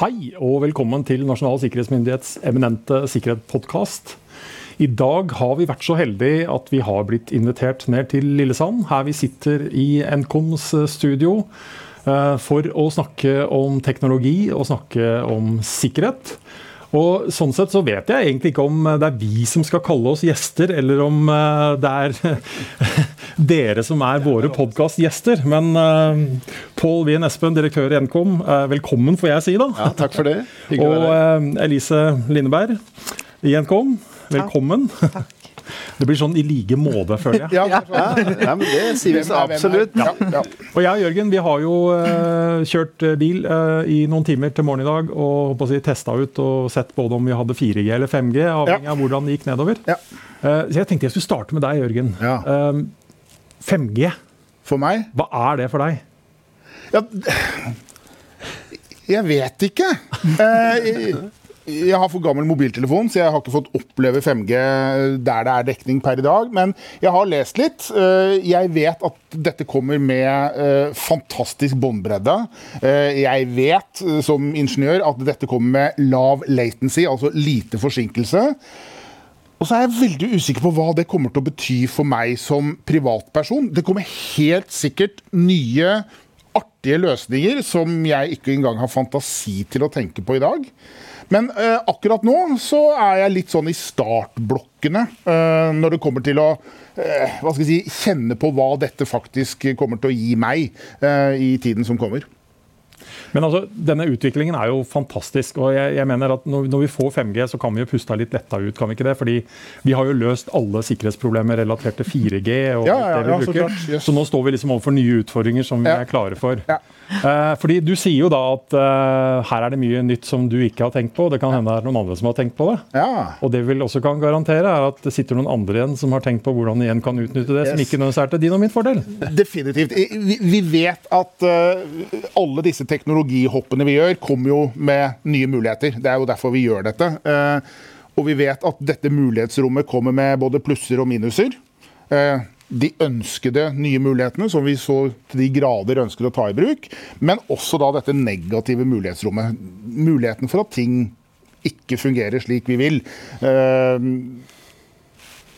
Hei og velkommen til Nasjonal sikkerhetsmyndighets eminente sikkerhetspodkast. I dag har vi vært så heldige at vi har blitt invitert ned til Lillesand, her vi sitter i Nkoms studio, eh, for å snakke om teknologi og snakke om sikkerhet. Og Sånn sett så vet jeg egentlig ikke om det er vi som skal kalle oss gjester, eller om eh, det er dere som er våre podkastgjester. Men uh, Pål Wien Espen, direktør i Nkom, uh, velkommen får jeg si, da. Ja, takk for det. Hyggelig Og uh, Elise Lindeberg i Nkom, velkommen. Takk. Det blir sånn i like måte, føler jeg. Ja, ja, men det sier vi så absolutt. Ja. Og jeg og Jørgen vi har jo uh, kjørt bil uh, i noen timer til morgen i dag og si, testa ut og sett både om vi hadde 4G eller 5G, avhengig av hvordan det gikk nedover. Uh, så jeg tenkte jeg skulle starte med deg, Jørgen. 5G. For meg? Hva er det for deg? Ja, jeg vet ikke. jeg har for gammel mobiltelefon, så jeg har ikke fått oppleve 5G der det er dekning per i dag. Men jeg har lest litt. Jeg vet at dette kommer med fantastisk båndbredde. Jeg vet som ingeniør at dette kommer med lav latency, altså lite forsinkelse. Og så er jeg veldig usikker på hva det kommer til å bety for meg som privatperson. Det kommer helt sikkert nye, artige løsninger som jeg ikke engang har fantasi til å tenke på i dag. Men eh, akkurat nå så er jeg litt sånn i startblokkene eh, når det kommer til å eh, hva skal jeg si, kjenne på hva dette faktisk kommer til å gi meg i tiden som kommer. Men altså, denne utviklingen er jo fantastisk. og jeg, jeg mener at når, når, vi får 5G, så kan vi jo puste litt letta ut. kan vi ikke det? Fordi vi har jo løst alle sikkerhetsproblemer relatert til 4G. og ja, ja, det vi bruker. Så, klart, yes. så, nå står vi liksom overfor nye utfordringer som vi er klare for. Eh, fordi Du sier jo da at eh, her er det mye nytt som du ikke har tenkt på. Det kan hende det er noen andre som har tenkt på det. Og det vi også kan garantere, er at det sitter noen andre igjen som har tenkt på hvordan de igjen kan utnytte det, yes. som ikke nødvendigvis er til din og min fordel. Definitivt. Vi, vet at uh, alle disse teknologihoppene vi gjør, kommer jo med nye muligheter. Det er jo derfor vi gjør dette. Eh, og vi vet at dette mulighetsrommet kommer med både plusser og minuser. De ønskede nye mulighetene, som vi så til de grader ønsker å ta i bruk. Men også da dette negative mulighetsrommet. Muligheten for at ting ikke fungerer slik vi vil. Eh,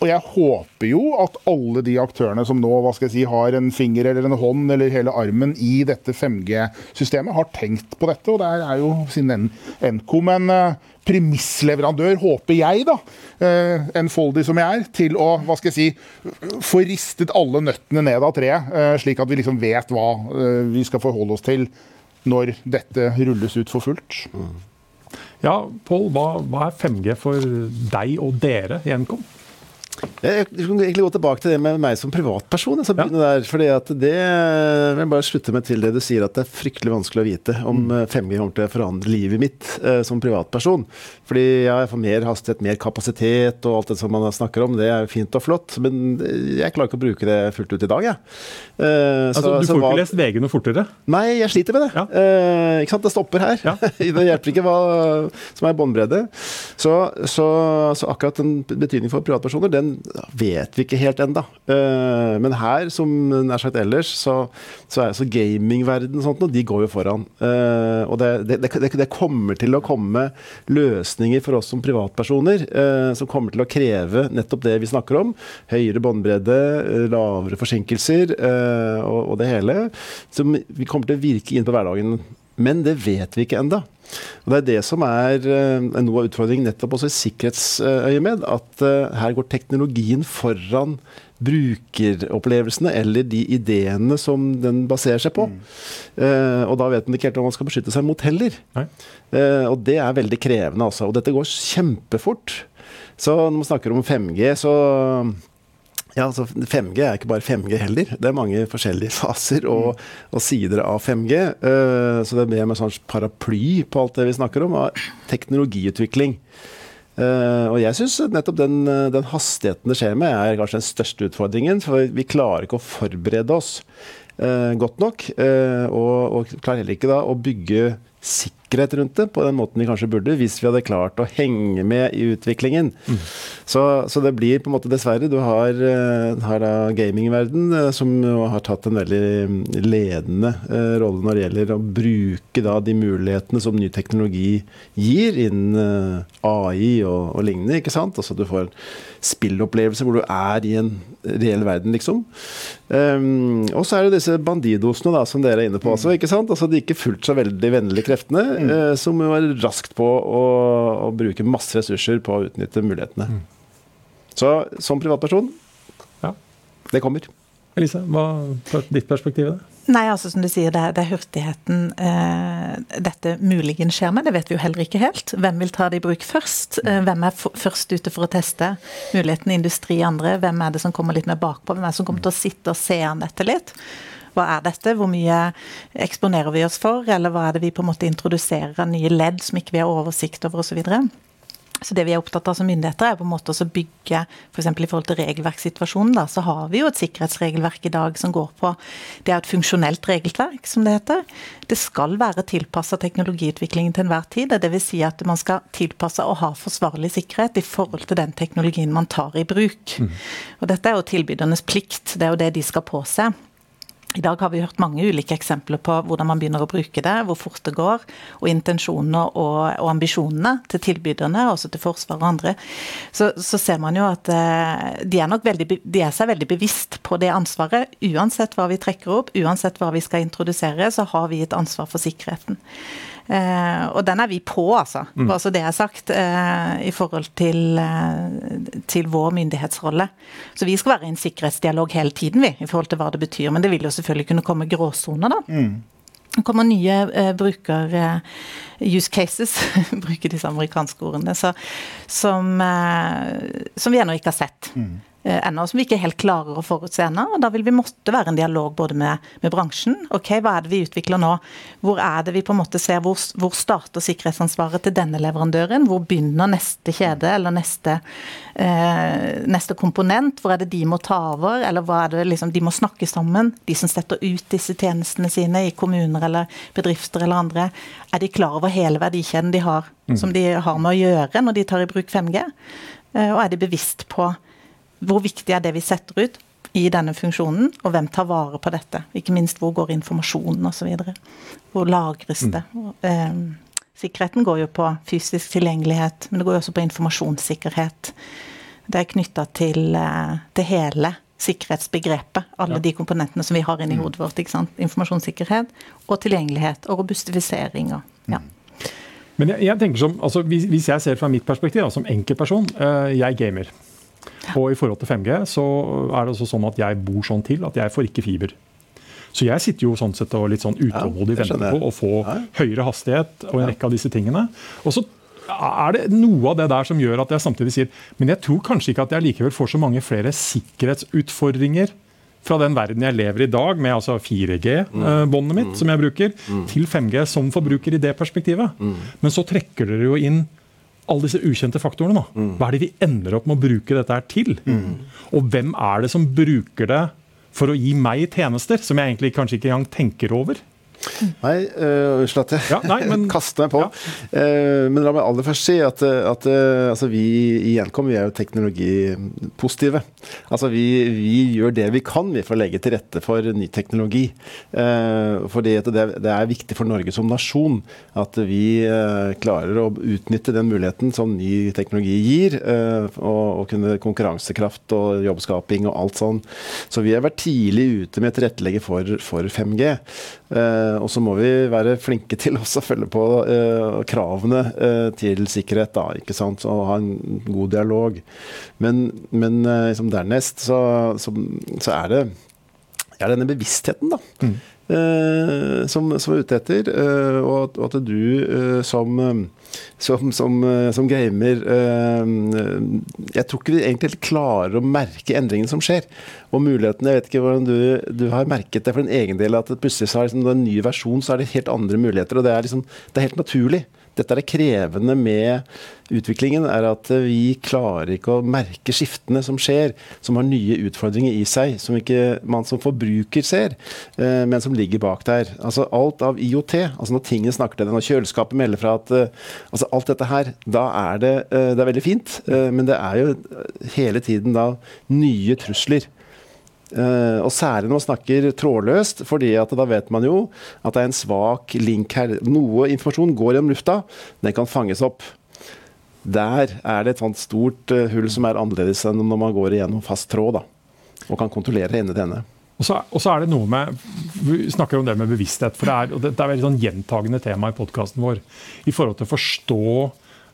og jeg håper jo at alle de aktørene som nå hva skal jeg si, har en finger eller en hånd eller hele armen i dette 5G-systemet, har tenkt på dette. Og der er jo sin Nkom en uh, premissleverandør, håper jeg, da, uh, enfoldig som jeg er, til å hva skal jeg si, få ristet alle nøttene ned av treet, uh, slik at vi liksom vet hva vi skal forholde oss til når dette rulles ut for fullt. Mm. Ja, Pål, hva, hva, er 5G for deg og dere i Nkom? Jeg kan egentlig gå tilbake til det med meg som privatperson. Jeg ja. der, fordi at det jeg vil bare slutte meg til det du sier, at det er fryktelig vanskelig å vite om 5G mm. kommer til å forandre livet mitt eh, som privatperson. Fordi ja, jeg får mer hastighet, mer kapasitet og alt det som man snakker om. Det er fint og flott, men jeg klarer ikke å bruke det fullt ut i dag, jeg. Eh, altså, så, du får ikke lest VG noe fortere? Nei, jeg sliter med det. Ja. Eh, ikke sant, Det stopper her. Ja. det hjelper ikke hva som er båndbredde. Så, så, så akkurat den betydningen for privatpersoner, den vet vi ikke helt ennå. Uh, men her, som nær sagt ellers, så, så er altså gamingverden og og de går jo foran. Uh, og det, det, det, det, kommer til å komme løsninger for oss som privatpersoner uh, som kommer til å kreve nettopp det vi snakker om. Høyere båndbredde, lavere forsinkelser og, og, det hele. Som vi kommer til å virke inn på hverdagen. Men det vet vi ikke enda. Og Det er det som er uh, noe av utfordringen nettopp også i sikkerhetsøyemed. At uh, her går teknologien foran brukeropplevelsene eller de ideene som den baserer seg på. Mm. Uh, og da vet man ikke helt hva man skal beskytte seg mot heller. og det er veldig krevende, altså. Og dette går kjempefort. Så når man snakker om 5G, så ja, altså 5G er ikke bare 5G heller. Det er mange forskjellige faser og, og sider av 5G. Uh, eh, så det er mer med sånn paraply på alt det vi snakker om, av teknologiutvikling. Uh, og jeg syns nettopp den, den, hastigheten det skjer med, er kanskje den største utfordringen. For vi klarer ikke å forberede oss uh, godt nok. og, og klarer heller ikke da å bygge sikkerhet sikkerhet rundt det på den måten vi kanskje burde, hvis vi hadde klart å henge med i utviklingen. Mm. Så, så, det blir på en måte dessverre Du har, uh, har gamingverden uh, som har tatt en veldig ledende uh, rolle når det gjelder å bruke da de mulighetene som ny teknologi gir innen AI og, og lignende. ikke sant? Altså du får spillopplevelse hvor du er i en reell verden, liksom. Um, og så er det disse bandidosene da, som dere er inne på også. ikke sant? Altså De ikke fullt så veldig vennlige kreftene, mm. uh, som var raskt på å, å, bruke masse ressurser på å utnytte mulighetene. Mm. Så som privatperson ja. det kommer. Elise, hva er ditt perspektiv? det? Nei, altså som du sier, det er, det er hurtigheten eh, dette muligens skjer med. Det vet vi jo heller ikke helt. Hvem vil ta det i bruk først? Eh, hvem er først ute for å teste muligheten i industri andre? Hvem er det som kommer litt mer bakpå? Hvem er det som kommer til å sitte og se an dette litt? Hva er dette? Hvor mye eksponerer vi oss for? Eller hva er det vi på en måte introduserer av nye ledd som ikke vi har oversikt over osv.? Så det vi er opptatt av som myndigheter, er på en måte å bygge f.eks. i forhold til regelverkssituasjonen. Da, så har vi jo et sikkerhetsregelverk i dag som går på Det er et funksjonelt regelverk, som det heter. Det skal være tilpassa teknologiutviklingen til enhver tid. Det vil Si at man skal tilpasse og ha forsvarlig sikkerhet i forhold til den teknologien man tar i bruk. Mm. Og dette er jo tilbydernes plikt, det er jo det de skal påse. I dag har vi hørt mange ulike eksempler på hvordan man begynner å bruke det, hvor fort det går, og intensjonene og, og ambisjonene til tilbyderne, også til Forsvaret og andre. Så, så ser man jo at eh, de er, veldig, de er, seg veldig bevisst på det ansvaret. Uansett hva vi trekker opp, uansett hva vi skal introdusere, så har vi et ansvar for sikkerheten. Eh, og den er vi på, altså. Mm. Bare så det er sagt. Eh, I forhold til, eh, til, vår myndighetsrolle. Så vi skal være i en sikkerhetsdialog hele tiden, vi, i forhold til hva det betyr. Men det vil jo selvfølgelig kunne komme gråsoner, da. Mm. Det kommer nye eh, bruker use cases, bruker disse amerikanske ordene, så, som, eh, som, vi ennå ikke har sett. Mm. Eh, ennå, som vi ikke helt klarer å forutse ennå. Da vil vi måtte være en dialog både med, med, bransjen. ok, Hva er det vi utvikler nå? Hvor er det vi på en måte ser, hvor, hvor starter sikkerhetsansvaret til denne leverandøren? Hvor begynner neste kjede eller neste, eh, neste komponent? Hvor er det de må ta over? Eller hva er det liksom, de må snakke sammen? De som setter ut disse tjenestene sine i kommuner eller bedrifter eller andre. Er de klar over hele verdikjeden de har, mm. som de har med å gjøre når de tar i bruk 5G? Eh, og er de bevisst på hvor viktig er det vi setter ut i denne funksjonen, og hvem tar vare på dette? Ikke minst hvor går informasjonen osv. Hvor lagres det? Mm. Eh, sikkerheten går jo på fysisk tilgjengelighet, men det går jo også på informasjonssikkerhet. Det er knytta til eh, det hele sikkerhetsbegrepet, alle ja. de komponentene som vi har inni mm. hodet vårt. ikke sant? Informasjonssikkerhet og tilgjengelighet og robustifisering. Og, ja. Mm. Men jeg, jeg, tenker som, altså hvis, jeg ser fra mitt perspektiv, da, som enkeltperson, uh, jeg gamer. Og i forhold til 5G så er det også sånn at jeg bor sånn til at jeg får ikke fiber. Så jeg sitter jo sånn sett og litt sånn utålmodig ja, venter på å få ja. høyere hastighet og en rekke av disse tingene. Og så er det noe av det der som gjør at jeg samtidig sier Men jeg tror kanskje ikke at jeg likevel får så mange flere sikkerhetsutfordringer fra den verden jeg lever i i dag, med altså 4G-båndet mitt, mm. som jeg bruker, mm. til 5G som forbruker i det perspektivet. Mm. Men så trekker dere jo inn alle disse ukjente faktorene. Da. Mm. Hva er det vi ender opp med å bruke dette her til? Mm. Og hvem er det som bruker det for å gi meg tjenester som jeg egentlig kanskje ikke engang tenker over? Nei, uh, at jeg ja, nei, men, kaste meg på. Ja. Uh, men la meg aller først si at, at uh, altså vi i Gjenkom vi er jo teknologipositive. Altså vi, vi, gjør det vi kan vi for å legge til rette for ny teknologi. Uh, fordi det, det, er viktig for Norge som nasjon at vi klarer å utnytte den muligheten som ny teknologi gir. og, og kunne konkurransekraft og jobbskaping og alt sånn. Så vi har vært tidlig ute med å tilrettelegge for, for 5G. Uh, og så må vi være flinke til å følge på uh, kravene uh, til sikkerhet, da, ikke sant? og ha en god dialog. Men, men liksom dernest så, så, så, er det er denne bevisstheten, da. Mm. Som, som er ute etter. og, at du som som, som, eh, som, gamer eh, Jeg tror ikke vi egentlig klarer å merke endringene som skjer. Og mulighetene, Jeg vet ikke hvordan du, du har merket det for din egen del, at plutselig så er liksom, en ny versjon så er det helt andre muligheter. og Det er, liksom, det er helt naturlig. Dette er det krevende med utviklingen, er at vi klarer ikke å merke skiftene som skjer, som har nye utfordringer i seg, som ikke man som forbruker ser, eh, men som ligger bak der. Altså Alt av IOT, altså når tingene snakker til deg, når kjøleskapet melder fra at eh, altså Alt dette her, da er det, eh, det er veldig fint, men det er jo hele tiden da nye trusler. Uh, og særlig når man snakker trådløst, fordi at da vet man jo at det er en svak link her. Noe informasjon går gjennom lufta, den kan fanges opp. Der er det et sånt stort uh, hull som er annerledes enn når man går igjennom fast tråd da, og kan kontrollere ende til ende. Og så, og så, er det noe med Vi snakker om det med bevissthet. for Det er, det, det er veldig sånn gjentagende tema i podkasten vår. I forhold til å forstå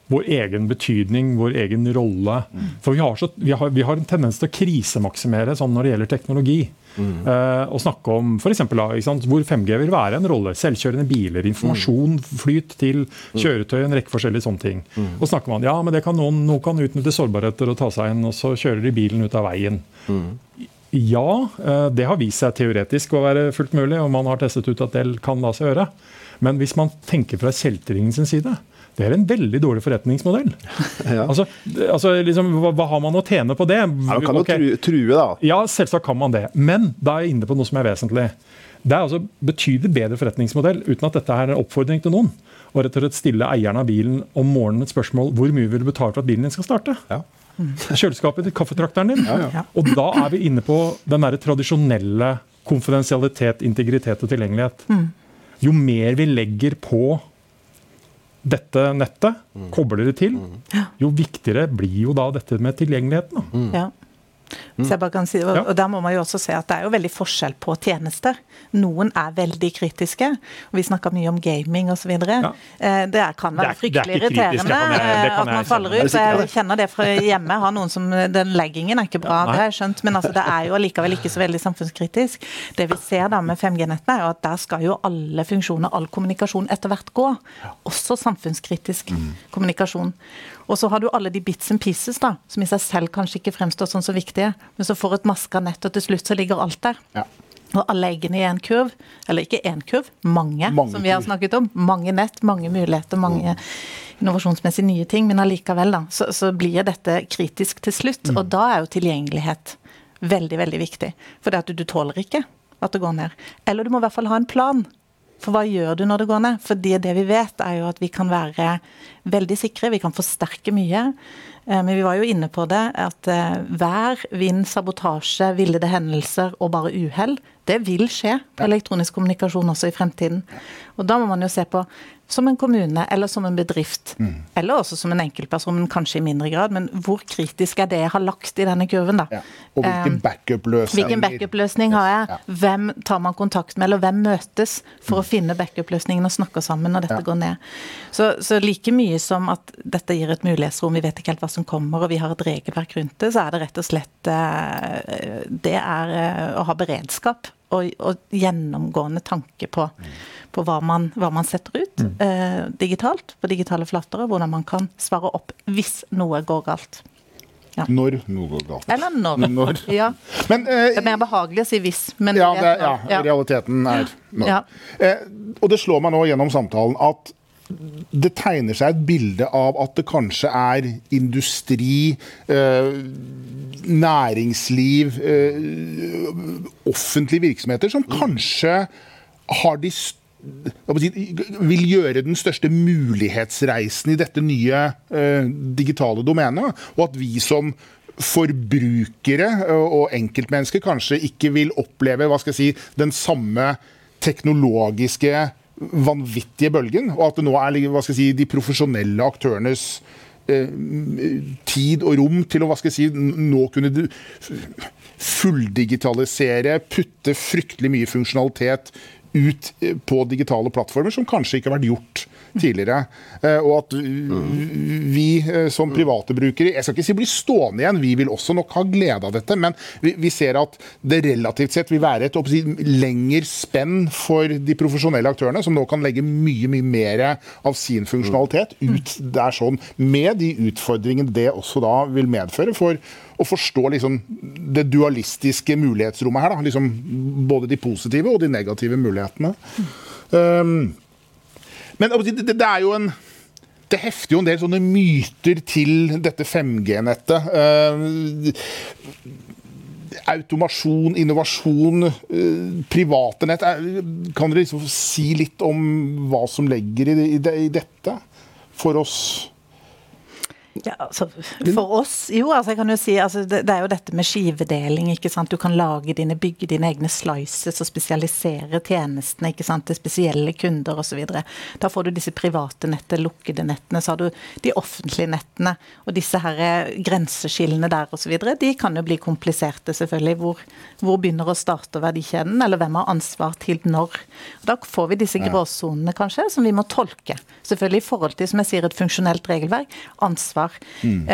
vår egen betydning, vår egen rolle. Mm. For vi har, så, vi, har, vi har, en tendens til å krisemaksimere sånn når det gjelder teknologi. Mm. Uh, og snakke om for eksempel, da, hvor 5G vil være en rolle. Selvkjørende biler, informasjon, flyt til kjøretøy, en rekke forskjellige sånne ting. Mm. Og snakker man ja, men det kan noen, noen kan utnytte sårbarheter og ta seg inn, og så kjører de bilen ut av veien. Ja, uh, det har vist seg teoretisk å være fullt mulig, og man har testet ut at det kan la seg gjøre. Men hvis man tenker fra kjeltringens side, det er en veldig dårlig forretningsmodell. Ja. Altså, altså liksom, hva, hva, har man å tjene på det? Ja, man kan okay. jo true, da. Ja, selvsagt kan man det. Men da er jeg inne på noe som er vesentlig. Det er altså betydelig bedre forretningsmodell, uten at dette er en oppfordring til noen. Og rett og slett stille eieren av bilen om morgenen et spørsmål hvor mye vil du betale for at bilen din skal starte. Ja. Kjøleskapet til kaffetrakteren din. Ja, og da er vi inne på den der tradisjonelle konfidensialitet, integritet og tilgjengelighet. Mm. Jo mer vi legger på dette nettet, mm. kobler det til, mm. jo viktigere blir jo da dette med tilgjengeligheten. Mm. Ja. Så jeg bare kan si, og, og Der må man jo også se at det er jo veldig forskjell på tjenester. Noen er veldig kritiske. og Vi snakker mye om gaming osv. Ja. Eh, det kan være fryktelig irriterende jeg, at man faller ut. Jeg kjenner det fra hjemme. Har noen som, Den leggingen er ikke bra, det har jeg skjønt, men altså, det er jo allikevel ikke så veldig samfunnskritisk. Det vi ser da med 5G-nettene, er jo at der skal jo alle funksjoner, all kommunikasjon etter hvert gå. Også samfunnskritisk mm. kommunikasjon. Og så har du alle de bits and pieces, da, som i seg selv kanskje ikke fremstår sånn så viktige, men så får et maska nett, og til slutt så ligger alt der. Ja. Og alle eggene i én kurv, eller ikke én kurv, mange, mange, som vi har snakket om. Mange nett, mange muligheter, mange mm. innovasjonsmessig nye ting. Men allikevel, da, så, så, blir dette kritisk til slutt. Mm. Og da er jo tilgjengelighet veldig, veldig viktig. For det at du, du tåler ikke at det går ned. Eller du må i hvert fall ha en plan. For hva gjør du når det går ned? Fordi det vi vet, er jo at vi kan være veldig sikre, vi kan forsterke mye. Eh, men vi var jo inne på det, at eh, vær, vind, sabotasje, villede hendelser og bare uhell, det vil skje på elektronisk kommunikasjon også i fremtiden. Og da må man jo se på som en kommune eller som en bedrift, mm. eller også som en enkeltperson, kanskje i mindre grad. Men hvor kritisk er det jeg har lagt i denne kurven, da? Ja. Og hvilken backup-løsning Hvilken backup-løsning har jeg? Ja. Hvem tar man kontakt med, eller hvem møtes for mm. å finne backup-løsningen og snakke sammen når dette ja. går ned? Så, så, like mye som at dette gir et mulighetsrom, vi vet ikke helt hva som kommer, og vi har et regelverk rundt det, så er det rett og slett eh, Det er eh, å ha beredskap og, og gjennomgående tanke på, på hva, man, hva, man, setter ut mm. eh, digitalt, på digitale flater, og hvordan man kan svare opp hvis noe går galt. Ja. Når noe går galt. Eller når. når. Ja. Men, eh, det er mer behagelig å si hvis, men ja, det, ja, realiteten er når. Eh, og det slår meg nå gjennom samtalen at det tegner seg et bilde av at det kanskje er industri, eh, næringsliv, eh, offentlige virksomheter som kanskje har de vil gjøre den største mulighetsreisen i dette nye eh, digitale domenet. Og at vi som forbrukere og enkeltmennesker kanskje ikke vil oppleve hva skal jeg si, den samme teknologiske vanvittige bølgen, og at det nå er hva skal jeg si, de profesjonelle aktørenes eh, tid og rom til å hva skal jeg si, nå kunne fulldigitalisere, putte fryktelig mye funksjonalitet ut på digitale plattformer, som kanskje ikke har vært gjort tidligere. Eh, og at vi eh, som private brukere Jeg skal ikke si bli stående igjen, vi vil også nok ha glede av dette. Men vi, ser at det relativt sett vil være et lengre spenn for de profesjonelle aktørene, som nå kan legge mye mye mer av sin funksjonalitet ut der sånn, med de utfordringene det også da vil medføre for å forstå liksom, det dualistiske mulighetsrommet her. Liksom, både de positive og de negative mulighetene. Um, men det, det, er jo en det hefter jo en del sånne myter til dette 5G-nettet. Uh, automasjon, innovasjon, uh, private nett. Kan dere liksom si litt om hva som legger i, i, i dette for oss? Ja, altså, for oss Jo, altså jeg kan jo si altså, det, det, er jo dette med skivedeling. ikke sant? Du kan lage dine, bygge dine egne slices og spesialisere tjenestene ikke sant? til spesielle kunder osv. Da får du disse private nettene, lukkede nettene. Så har du de offentlige nettene. Og disse her eh, grenseskillene der osv. De kan jo bli kompliserte, selvfølgelig. Hvor, hvor begynner å starte verdikjeden, eller hvem har ansvar til når? Da får vi disse gråsonene, kanskje, som vi må tolke. Selvfølgelig i forhold til, som jeg sier, et funksjonelt regelverk. Ansvar ansvar. Mm.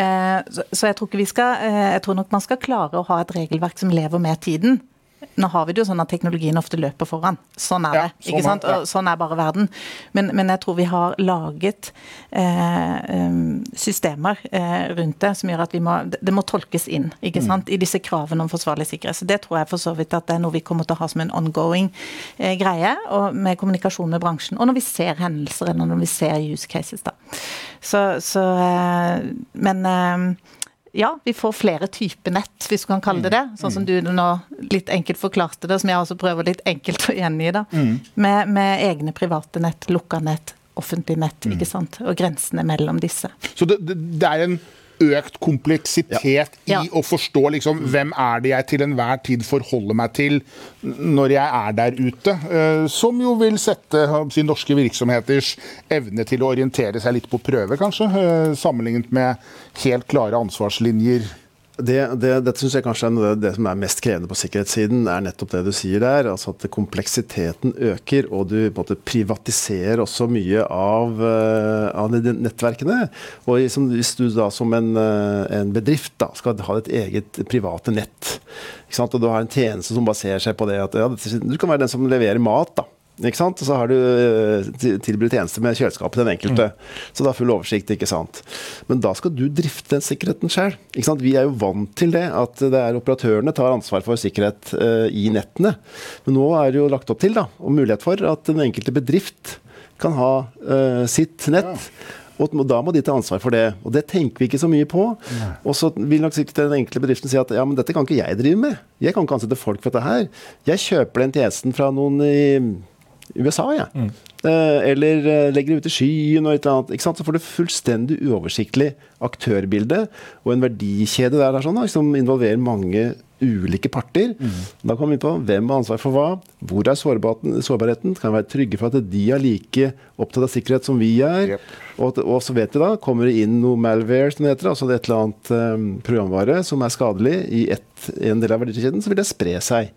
Så jeg tror ikke vi skal eh, Jeg tror nok man skal klare å ha et regelverk som lever med tiden. Nå har vi det jo sånn at teknologien ofte løper foran. Sånn er det. Ja, sånn, ikke sant? Og sånn er bare verden. Men, men jeg tror vi har laget eh, systemer eh, rundt det som gjør at vi må, det må tolkes inn ikke mm. sant? i disse kravene om forsvarlig sikkerhet. Så Det tror jeg for så vidt at det er noe vi kommer til å ha som en ongoing eh, greie, og med kommunikasjon med bransjen. Og når vi ser hendelser, eller når vi ser use cases. da. Så, så eh, Men ja, vi får flere typer nett, hvis du kan kalle det det. Sånn som mm. du nå litt enkelt forklarte det, som jeg også prøver litt enkelt å gjengi. da. Mm. Med, med, egne private nett, lukka nett, offentlig nett, mm. ikke sant. Og grensene mellom disse. Så det, det, det er en økt kompleksitet ja. i å forstå liksom, hvem er det jeg til enhver tid forholder meg til når jeg er der ute. Uh, som jo vil sette si, norske virksomheters evne til å orientere seg litt på prøve, kanskje. Uh, sammenlignet med helt klare ansvarslinjer det, det, dette syns jeg kanskje er det som er mest krevende på sikkerhetssiden, er nettopp det du sier der. altså At kompleksiteten øker, og du måte privatiserer også mye av, uh, av nettverkene. Og liksom, Hvis du da som en, uh, en, bedrift da, skal ha ditt eget private nett, og du har en tjeneste som baserer seg på det at ja, du kan være den som leverer mat. da, ikke sant? Og så har du eh, tilbudt tjeneste med kjøleskapet til den enkelte. Mm. Så du har full oversikt. ikke sant? Men da skal du drifte den sikkerheten sjøl. Vi er jo vant til det, at det er operatørene tar ansvar for sikkerhet uh, i nettene. Men nå er det jo lagt opp til, da, og mulighet for, at den enkelte bedrift kan ha uh, sitt nett. Ja. Og da må de ta ansvar for det. Og det tenker vi ikke så mye på. Nei. Og så vil nok sikkert den enkelte bedriften si at ja, men dette kan ikke jeg drive med. Jeg kan ikke ansette folk for dette her. Jeg kjøper den tjenesten fra noen i USA, jeg. Ja. Mm. Eller eh, legger det ut i skyen og et eller annet. Ikke sant? Så får du fullstendig uoversiktlig aktørbilde og en verdikjede der, der sånn, som involverer mange ulike parter. Mm. Da kommer vi på hvem har ansvar for hva, hvor er sårbarheten, kan vi være trygge for at de er like opptatt av sikkerhet som vi er. Yep. Og, og, så vet vi da, kommer det inn noe malware, som det heter, altså et eller annet um, programvare som er skadelig i ett, en del av verdikjeden, så vil det spre seg.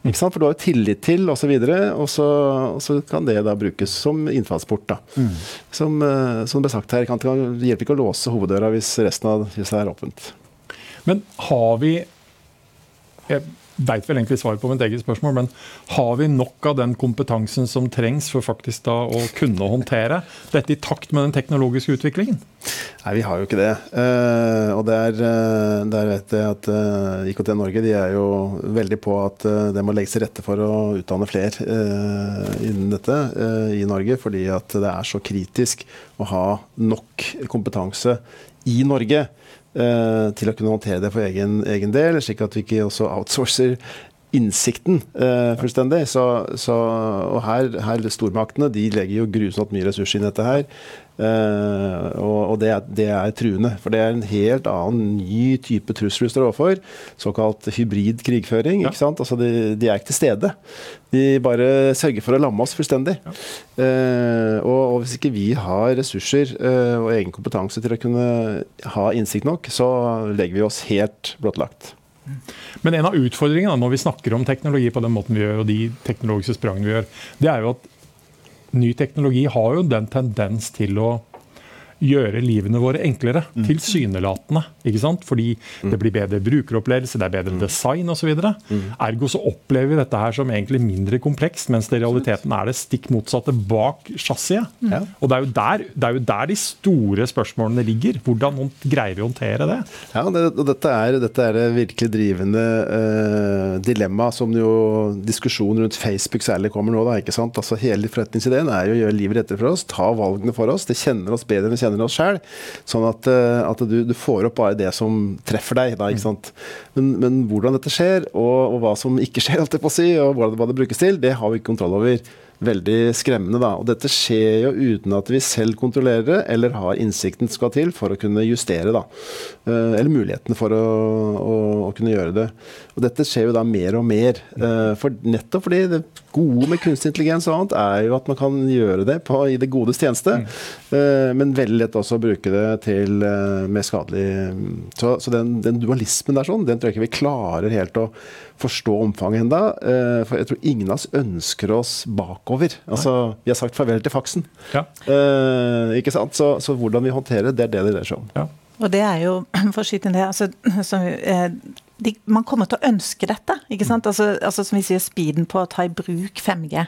Ikke sant? For du har jo tillit til osv., og, så videre, og, og så kan det da brukes som innfallsport. da. Mm. Som, uh, som det ble sagt her, kan, det hjelper ikke å låse hoveddøra hvis resten av huset er åpent. Men har vi jeg veit vel egentlig svaret på mitt eget spørsmål, men har vi nok av den kompetansen som trengs for faktisk da å kunne håndtere dette i takt med den teknologiske utviklingen? Nei, vi har jo ikke det. Uh, og der, uh, der, vet jeg at eh, IKT Norge de er jo veldig på at det må legges til rette for å utdanne flere innen dette i Norge, fordi at det er så kritisk å ha nok kompetanse i Norge Eh, til å kunne håndtere det for egen, egen, del, slik at vi ikke også outsourcer innsikten uh, fullstendig. Så, så, og her, her Stormaktene de legger jo grusomt mye ressurser i dette her. Uh, og, og det, er, det, er, truende. For det er en helt annen, ny type trussel vi står overfor. Såkalt hybrid krigføring. Ja. ikke sant? Altså de, de, er ikke til stede. De bare sørger for å lamme oss fullstendig. Ja. Uh, og, og, hvis ikke vi har ressurser uh, og egen kompetanse til å kunne ha innsikt nok, så legger vi oss helt blottlagt. Men en av utfordringene når vi snakker om teknologi på den måten vi gjør, og de teknologiske sprangene vi gjør, det er jo at ny teknologi har jo den tendens til å gjøre livene våre enklere. Mm. Tilsynelatende. ikke sant? Fordi mm. det blir bedre brukeropplevelse, det er bedre mm. design osv. Mm. Ergo så opplever vi dette her som egentlig mindre komplekst, mens det i realiteten er det stikk motsatte bak chassiset. Mm. Og det er, der, det er, jo der, de store spørsmålene ligger. Hvordan greier vi å håndtere det? Ja, det, og dette er, dette er det virkelig drivende eh, dilemma som jo diskusjonen rundt Facebook særlig kommer nå. da, ikke sant? Altså Hele forretningsideen er jo å gjøre livet rettere for oss, ta valgene for oss. Det kjenner oss bedre enn vi kjenner kjenner oss sjøl. Sånn at, eh, at du, du, får opp bare det som treffer deg. Da, ikke men, men, hvordan dette skjer, og, og, hva som ikke skjer, alt jeg på å si, og hva det brukes til, det har vi ikke kontroll over veldig skremmende. da, og Dette skjer jo uten at vi selv kontrollerer det, eller har innsikten som skal til for å kunne justere. da, eh, Eller mulighetene for å, å, å, kunne gjøre det. Og Dette skjer jo da mer og mer. Eh, for Nettopp fordi det gode med kunstig intelligens og annet er jo at man kan gjøre det på, i det godes tjeneste, mm. men veldig lett også å bruke det til mer skadelig Så, så den, den, dualismen der sånn, den tror jeg ikke vi klarer helt å forstå omfanget. Eh, for jeg tror ingen av oss ønsker oss bakover. Altså, Vi har sagt farvel til faksen. Ja. Eh, ikke sant? Så, så, hvordan vi håndterer det, det er det det dreier seg om. Ja. Og det er jo, for å skyte inn det altså, som, eh, de, Man kommer til å ønske dette. ikke sant? Altså, altså Som vi sier, speeden på å ta i bruk 5G.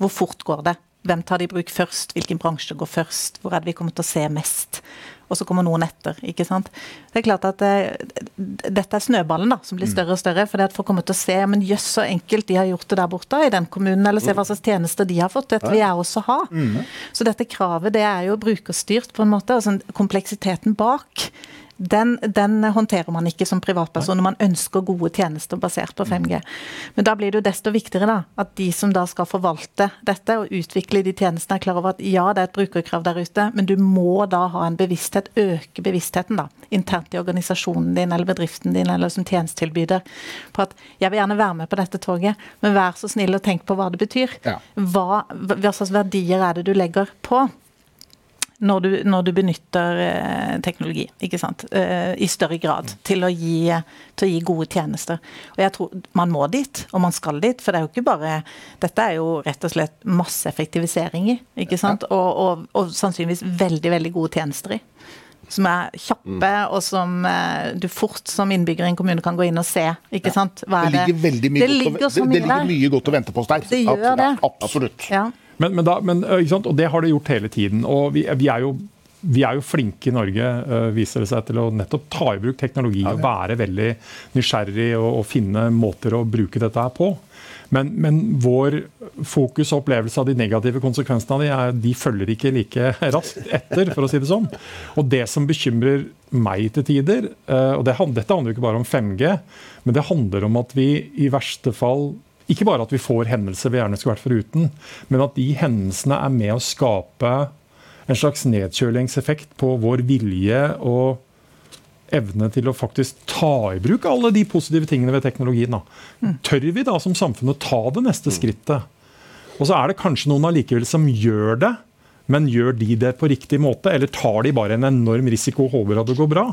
Hvor fort går det? Hvem tar det i bruk først? Hvilken bransje går først? Hvor er det vi kommer til å se mest? Og så kommer noen etter. ikke sant? Det er klart at det, eh, Dette er snøballen da, som blir mm. større og større. for Folk kommer til å se men jøss så enkelt de har gjort det der borte i den kommunen, eller se hva slags tjenester de har fått. Dette vil jeg også ha. Mm. Så dette kravet det er jo brukerstyrt på en måte. altså Kompleksiteten bak den, den, håndterer man ikke som privatperson når man ønsker gode tjenester basert på 5G. Men da blir det jo desto viktigere da, at de som da skal forvalte dette og utvikle de tjenestene, er klar over at ja, det er et brukerkrav der ute, men du må da ha en bevissthet, øke bevisstheten da, internt i organisasjonen din eller bedriften din eller som tjenestetilbyder på at jeg vil gjerne være med på dette toget, men vær så snill og tenk på hva det betyr. Ja. Hva, hva slags verdier er det du legger på? Når du, når du benytter eh, teknologi ikke sant? Eh, i større grad til å, gi, til å, gi, gode tjenester. Og jeg tror Man må dit, og man skal dit. For det er jo ikke bare Dette er jo rett og slett masse effektiviseringer. ikke sant? Og, og, og sannsynligvis veldig, veldig gode tjenester i som er kjappe, mm. og som uh, du fort som innbygger i en kommune kan gå inn og se. ikke ja. sant? det ligger veldig mye, det godt, å, det, det ligger mye godt å vente på oss der. Det gjør det. Absolutt. Ja. Men, men, da, men og det har det gjort hele tiden. Og vi, vi, er, jo, vi er jo flinke i Norge, viser det seg, til å nettopp ta i bruk teknologi og være veldig nysgjerrig og, og, finne måter å bruke dette her på. Men, men, vår fokus og opplevelse av de negative konsekvensene av de, er, de følger ikke like raskt etter, for å si det sånn. Og det som bekymrer meg til tider, og det, dette handler jo ikke bare om 5G, men det handler om at vi i verste fall ikke bare at vi får hendelser vi gjerne skulle vært foruten, men at de hendelsene er med å skape en slags nedkjølingseffekt på vår vilje og evne til å faktisk ta i bruk alle de positive tingene ved teknologien. Da. Mm. Tør vi da som samfunn å ta det neste skrittet? Og så er det kanskje noen allikevel som gjør det, men gjør de det på riktig måte? Eller tar de bare en enorm risiko og håper at det går bra?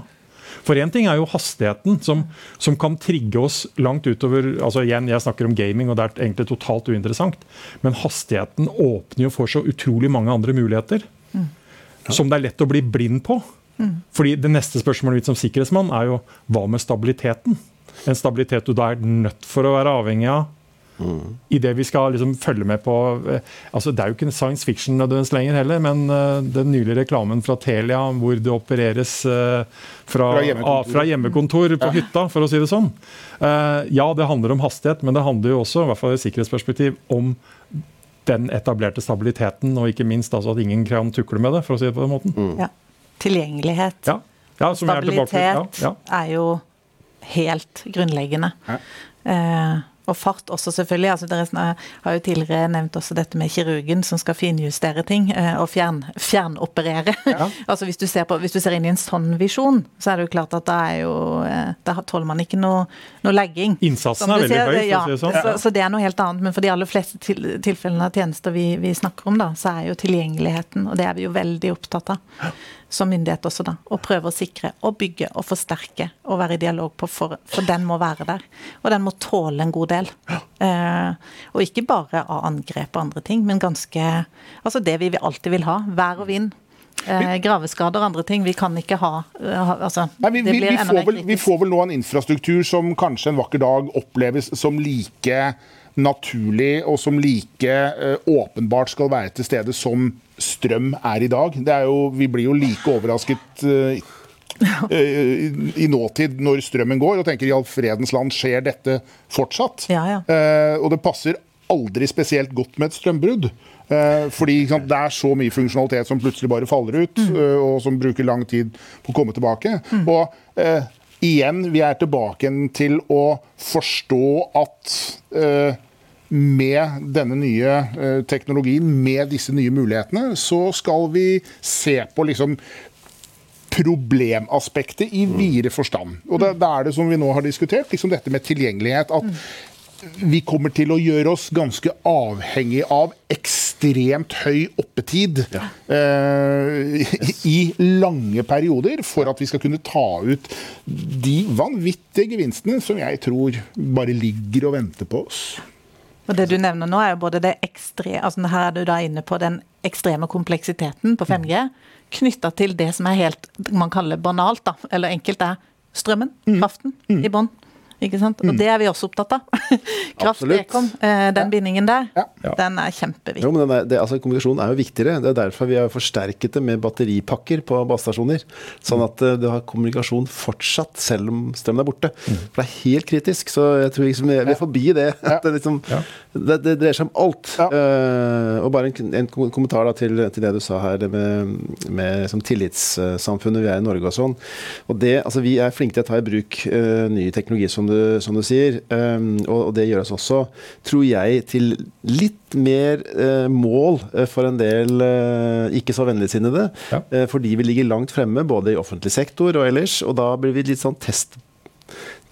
For én ting er jo hastigheten, som, som, kan trigge oss langt utover altså igjen, Jeg snakker om gaming, og det er egentlig totalt uinteressant. Men hastigheten åpner jo for så utrolig mange andre muligheter. Mm. Som det er lett å bli blind på. Mm. Fordi Det neste spørsmålet mitt som sikkerhetsmann er jo hva med stabiliteten? En stabilitet du da er nødt for å være avhengig av Mm. I det vi skal liksom følge med på eh, altså Det er jo ikke science fiction nødvendigvis lenger heller, men uh, den nylige reklamen fra Telia hvor det opereres uh, fra, fra, hjemmekontor. fra, hjemmekontor. på ja. hytta, for å si det sånn. Uh, ja, det handler om hastighet, men det handler jo også, i hvert fall i sikkerhetsperspektiv, om den etablerte stabiliteten, og ikke minst altså at ingen kan tukle med det, for å si det på den måten. Mm. Ja. Tilgjengelighet. Ja. Stabilitet er, er, jo helt grunnleggende. Uh, og fart også, selvfølgelig. Altså, dere har jo tidligere nevnt også dette med kirurgen som skal finjustere ting eh, og fjern, fjernoperere. Ja. altså hvis du, på, hvis du, ser inn i en sånn visjon, så er det jo klart at da er jo eh, Da tåler man ikke noe, noe legging. Innsatsen er veldig høy, ja, si sånn. så, så, det er noe helt annet. Men for de aller fleste til, tilfellene av tjenester vi, vi, snakker om, da, så er jo tilgjengeligheten, og det er vi jo veldig opptatt av som myndighet også, da. Og prøve å sikre og bygge og forsterke og være i dialog på, for, for den må være der. Og den må tåle en god del. Eh, og ikke bare av angrep og andre ting, men ganske Altså det vi alltid vil ha. Vær og vind. Eh, graveskader og andre ting. Vi kan ikke ha, ha altså, Nei, vi, vi, vi, får vel, vi, får vel, nå en infrastruktur som kanskje en vakker dag oppleves som like naturlig og som like eh, åpenbart skal være til stede som strøm er i dag. Er jo, vi blir jo like overrasket uh, i nåtid når strømmen går, og tenker i all fredens land skjer dette fortsatt? Ja, ja. Eh, og det passer aldri spesielt godt med et strømbrudd. Eh, fordi sant, det er så mye funksjonalitet som plutselig bare faller ut, mm. uh, og som bruker lang tid på å komme tilbake. Mm. Og eh, igjen, vi er tilbake til å forstå at med denne nye teknologien, med disse nye mulighetene, så skal vi se på liksom problemaspektet i videre forstand. Og da, da, er det som vi nå har diskutert, liksom dette med tilgjengelighet. at mm vi kommer til å gjøre oss ganske avhengig av ekstremt høy oppetid ja. uh, i lange perioder for at vi skal kunne ta ut de vanvittige gevinstene som jeg tror bare ligger og venter på oss. Og Det du nevner nå, er jo både det ekstre, altså Her er du da inne på den ekstreme kompleksiteten på 5G, knytta til det som er helt man kaller banalt, da, eller enkelt, er strømmen, mm. kraften, mm. i bånn. Ikke sant? Og mm. det er vi også opptatt av. Kraft Ekom, eh, den bindingen der, ja. den er kjempeviktig. Jo, men er, det, altså, kommunikasjon er jo viktigere. Det er derfor vi har forsterket det med batteripakker på basestasjoner. Sånn at uh, du har kommunikasjon fortsatt, selv om strømmen er borte. Mm. For det er helt kritisk. Så jeg tror liksom vi er forbi det. det, liksom, det, det, dreier seg om alt. Uh, og bare en, en kommentar da, til, til, det du sa her det med, med som tillitssamfunnet vi er i Norge og sånn. Og det, altså, vi er flinke til å ta i bruk uh, ny teknologi som du, som du sier. Um, og, og, det gjør oss også, tror jeg, til litt mer uh, mål uh, for en del uh, ikke så vennligsinnede. Ja. fordi vi ligger langt fremme både i offentlig sektor og ellers. Og da blir vi litt sånn test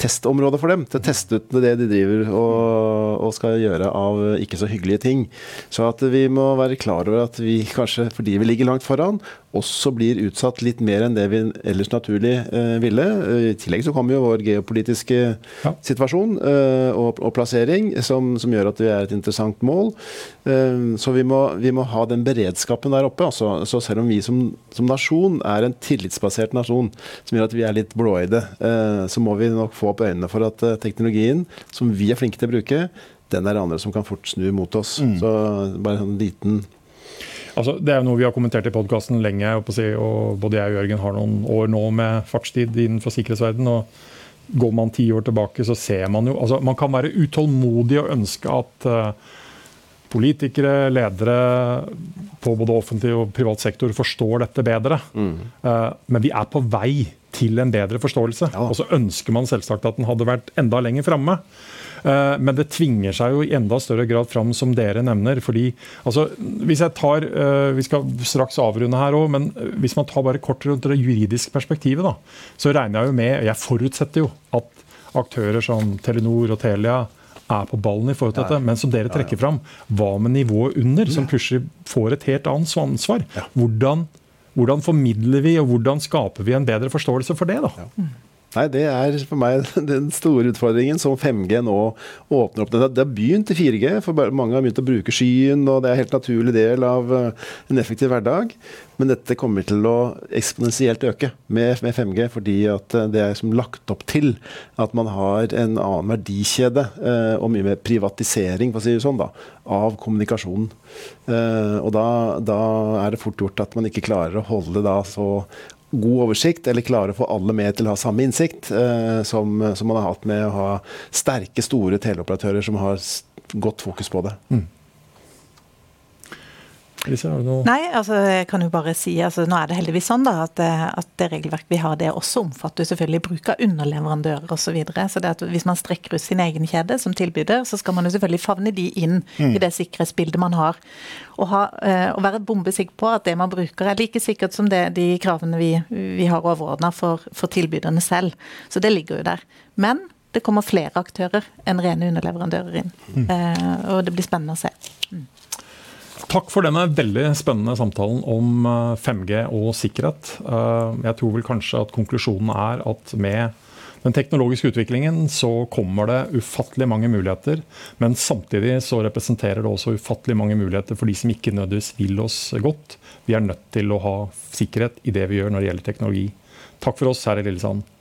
testområde for dem til å teste ut det de driver og, og, skal gjøre av ikke så hyggelige ting. Så at vi må være klar over at vi kanskje, fordi vi ligger langt foran, også blir utsatt litt mer enn det vi ellers naturlig eh, ville. I tillegg så kommer jo vår geopolitiske ja. situasjon eh, og, og, plassering, som, som, gjør at vi er et interessant mål. Eh, så vi må, vi må, ha den beredskapen der oppe. Altså, så selv om vi som, som, nasjon er en tillitsbasert nasjon, som gjør at vi er litt blåøyde, eh, så må vi nok få opp øynene for at eh, teknologien som vi er flinke til å bruke, den er det andre som kan fort snu mot oss. Mm. Så bare en liten Altså, det er jo noe vi har kommentert i podkasten lenge. og Både jeg og Jørgen har noen år nå med fartstid innenfor sikkerhetsverden, og Går man ti år tilbake, så ser man jo altså, Man kan være utålmodig og ønske at uh, politikere, ledere på både offentlig og privat sektor forstår dette bedre. Mm. Uh, men vi er på vei til en bedre forståelse. Ja. Og så ønsker man selvsagt at den hadde vært enda lenger framme. Eh, men det tvinger seg jo i enda større grad fram, som dere nevner. fordi altså, hvis jeg tar, eh, Vi skal straks avrunde her òg, men hvis man tar bare kort rundt det juridiske perspektivet, da, så regner jeg jo med, jeg forutsetter jo at aktører som Telenor og Telia er på ballen i forhold til dette. Men som dere trekker fram, hva med nivået under, som plutselig får et helt annet ansvar? Hvordan, hvordan formidler vi, og hvordan skaper vi en bedre forståelse for det? da? Nei, det er for meg den store utfordringen som 5G nå åpner opp. Det har begynt i 4G, for mange har begynt å bruke skyen, og det er en helt naturlig del av eh, en effektiv hverdag. Men dette kommer til å eksponentielt øke med, med, 5G, fordi eh, det er lagt opp til at man har en annen verdikjede eh, og mye mer privatisering for å si det sånn da, av kommunikasjonen. Og da, da, er det fort gjort at man ikke klarer å holde da så god oversikt, eller klare å få alle med til å ha samme innsikt, eh, som, som, man har hatt med å ha sterke, store teleoperatører som har godt fokus på det. Mm. Lise, har du noe Nei, altså jeg kan jo bare si altså Nå er det heldigvis sånn da, at, eh, at det regelverket vi har, det også omfatter selvfølgelig bruk av underleverandører osv. Så, videre. så det at hvis man strekker ut sin egen kjede som tilbyder, så skal man jo selvfølgelig favne de inn mm. i det sikkerhetsbildet man har. Og, ha, eh, og være bombesikker på at det man bruker er like sikkert som det, de kravene vi, vi har overordna for, for tilbyderne selv. Så det ligger jo der. Men det kommer flere aktører enn rene underleverandører inn. Mm. Eh, og det blir spennende å se. Mm. Takk for denne veldig spennende samtalen om 5G eh, og sikkerhet. Eh, jeg tror vel kanskje at konklusjonen er at med Den teknologiske utviklingen så kommer det ufattelig mange muligheter. Men samtidig så representerer det også ufattelig mange muligheter for de som ikke nødvendigvis vil oss godt. Vi er nødt til å ha sikkerhet i det vi gjør når det gjelder teknologi. Takk for oss her i Lillesand.